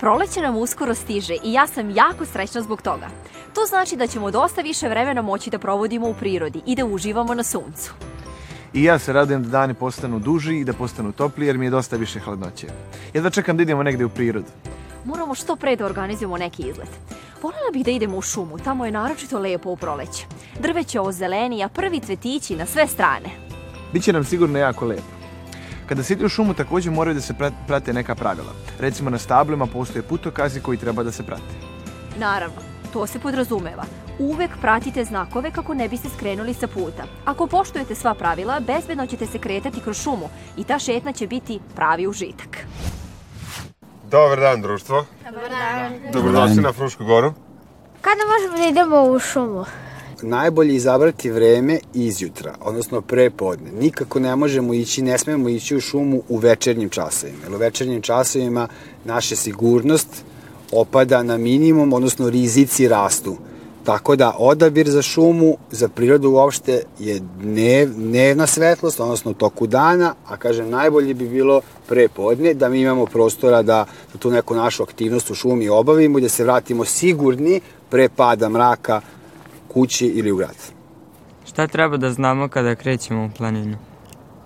Proleće nam uskoro stiže i ja sam jako srećna zbog toga. To znači da ćemo dosta više vremena moći da provodimo u prirodi i da uživamo na suncu. I ja se radujem da dani postanu duži i da postanu topliji jer mi je dosta više hladnoće. Jedva čekam da idemo negde u prirodu. Moramo što pre da organizujemo neki izlet. Volela bih da idemo u šumu, tamo je naročito lepo u proleće. Drveće zeleni, a prvi cvetići na sve strane. Biće nam sigurno jako lepo. Kada se ide u šumu takođe moraju da se prate neka pravila. Recimo na stablima postoje putokazi koji treba da se prate. Naravno, to se podrazumeva. Uvek pratite znakove kako ne biste skrenuli sa puta. Ako poštujete sva pravila, bezbedno ćete se kretati kroz šumu i ta šetna će biti pravi užitak. Dobar dan, društvo. Dobar dan. Dobrodošli na Frušku goru. Kada možemo da idemo u šumu? Najbolje izabrati vreme izjutra, odnosno pre podne. Nikako ne možemo ići, ne smemo ići u šumu u večernjim časovima. Jer u večernjim časovima naša sigurnost opada na minimum, odnosno rizici rastu. Tako da odabir za šumu, za prirodu uopšte je dnev, dnevna svetlost, odnosno toku dana, a kažem najbolje bi bilo pre podne, da mi imamo prostora da, da tu neku našu aktivnost u šumi obavimo i da se vratimo sigurni pre pada mraka kući ili u grad. Šta treba da znamo kada krećemo u planinu?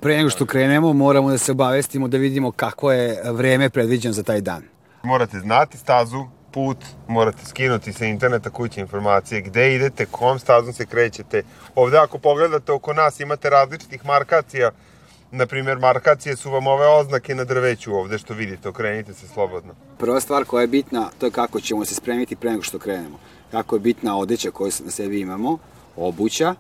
Pre nego što krenemo, moramo da se obavestimo da vidimo kako je vreme predviđeno za taj dan. Morate znati stazu, put, morate skinuti sa interneta kuće informacije, gde idete, kom stazom se krećete. Ovde ako pogledate oko nas imate različitih markacija, na primjer, markacije su vam ove oznake na drveću ovde što vidite, okrenite se slobodno. Prva stvar koja je bitna, to je kako ćemo se spremiti pre nego što krenemo jako je bitna odeća koju na sebi imamo, obuća,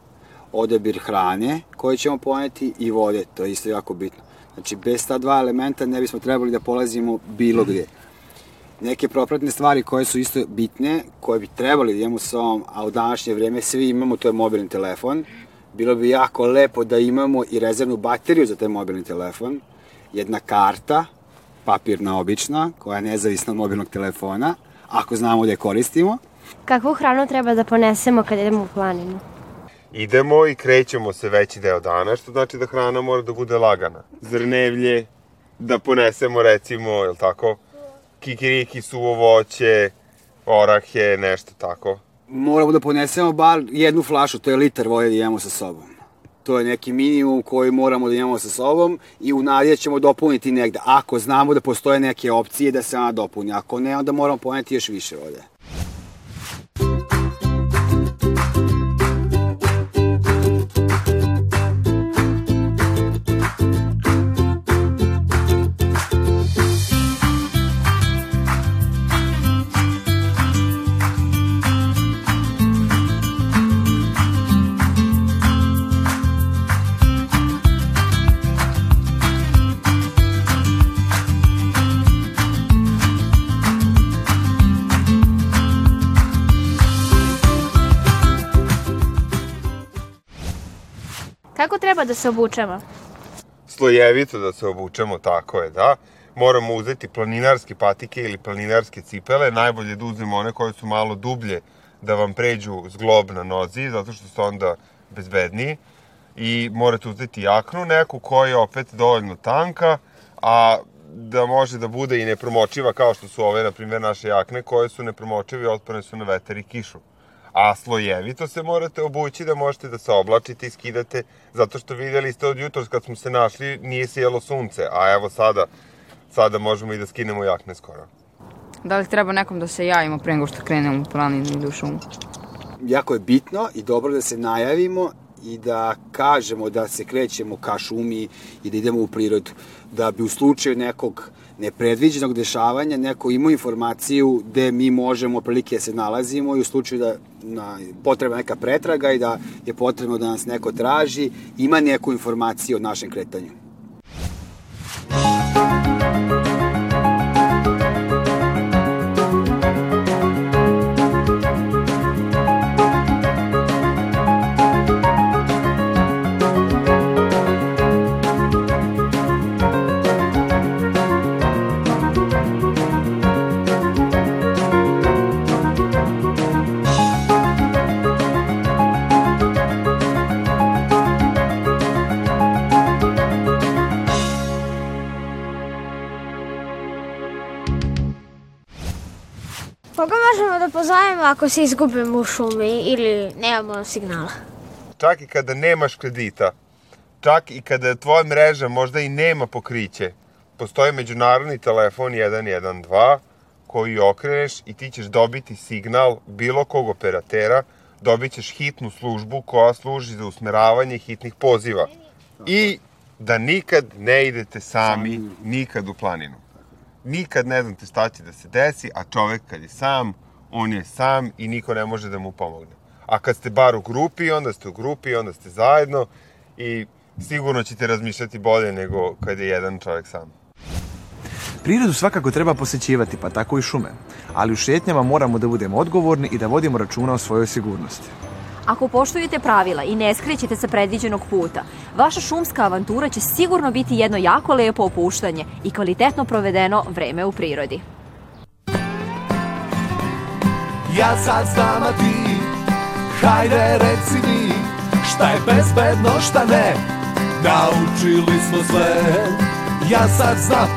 odabir hrane koje ćemo poneti i vode, to je isto jako bitno. Znači, bez ta dva elementa ne bismo trebali da polazimo bilo gde. Neke propratne stvari koje su isto bitne, koje bi trebali da imamo sa ovom, a u današnje vreme svi imamo, to je mobilni telefon. Bilo bi jako lepo da imamo i rezervnu bateriju za taj mobilni telefon, jedna karta, papirna obična, koja je nezavisna od mobilnog telefona, ako znamo da je koristimo, Kakvu hranu treba da ponesemo kad idemo u planinu? Idemo i krećemo se veći deo dana, što znači da hrana mora da bude lagana. Zrnevlje, da ponesemo recimo, jel tako, kikiriki, suvo voće, orahe, nešto tako. Moramo da ponesemo bar jednu flašu, to je litar voje da imamo sa sobom. To je neki minimum koji moramo da imamo sa sobom i u nadje ćemo dopuniti negde. Ako znamo da postoje neke opcije da se ona dopuni. Ako ne, onda moramo poneti još više vode. Kako treba da se obučemo? Slojevito da se obučemo, tako je, da. Moramo uzeti planinarske patike ili planinarske cipele, najbolje da uzmemo one koje su malo dublje, da vam pređu zglob na nozi, zato što ste onda bezbedniji. I morate uzeti jaknu neku koja je opet dovoljno tanka, a da može da bude i nepromočiva kao što su ove, na primjer, naše jakne, koje su nepromočive i otporne su na vetar i kišu a slojevito se morate obući da možete da se oblačite i skidate, zato što videli ste od jutros kad smo se našli, nije sjelo sunce, a evo sada, sada možemo i da skinemo jakne skoro. Da li treba nekom da se javimo pre nego što krenemo u planinu ili u šumu? Jako je bitno i dobro da se najavimo, i da kažemo da se krećemo ka šumi i da idemo u prirodu. Da bi u slučaju nekog nepredviđenog dešavanja neko imao informaciju gde mi možemo prilike se nalazimo i u slučaju da na, potreba neka pretraga i da je potrebno da nas neko traži, ima neku informaciju o našem kretanju. Koga možemo da pozovemo ako se izgubimo u šumi ili nemamo signala? Čak i kada nemaš kredita, čak i kada tvoja mreža možda i nema pokriće, postoji međunarodni telefon 112 koji okreneš i ti ćeš dobiti signal bilo kog operatera, dobit ćeš hitnu službu koja služi za usmeravanje hitnih poziva. I da nikad ne idete sami, nikad u planinu. Nikad ne znate šta će da se desi, a čovek kad je sam, on je sam i niko ne može da mu pomogne. A kad ste bar u grupi, onda ste u grupi, onda ste zajedno i sigurno ćete razmišljati bolje nego kad je jedan čovek sam. Prirodu svakako treba posećivati, pa tako i šume. Ali u šetnjama moramo da budemo odgovorni i da vodimo računa o svojoj sigurnosti. Ako poštujete pravila i ne skrećete sa predviđenog puta, vaša šumska avantura će sigurno biti jedno jako lepo opuštanje i kvalitetno provedeno vreme u prirodi. Ja sad znam, a ti Hajde reci mi Šta je bezbedno, šta ne Naučili smo sve Ja sad znam,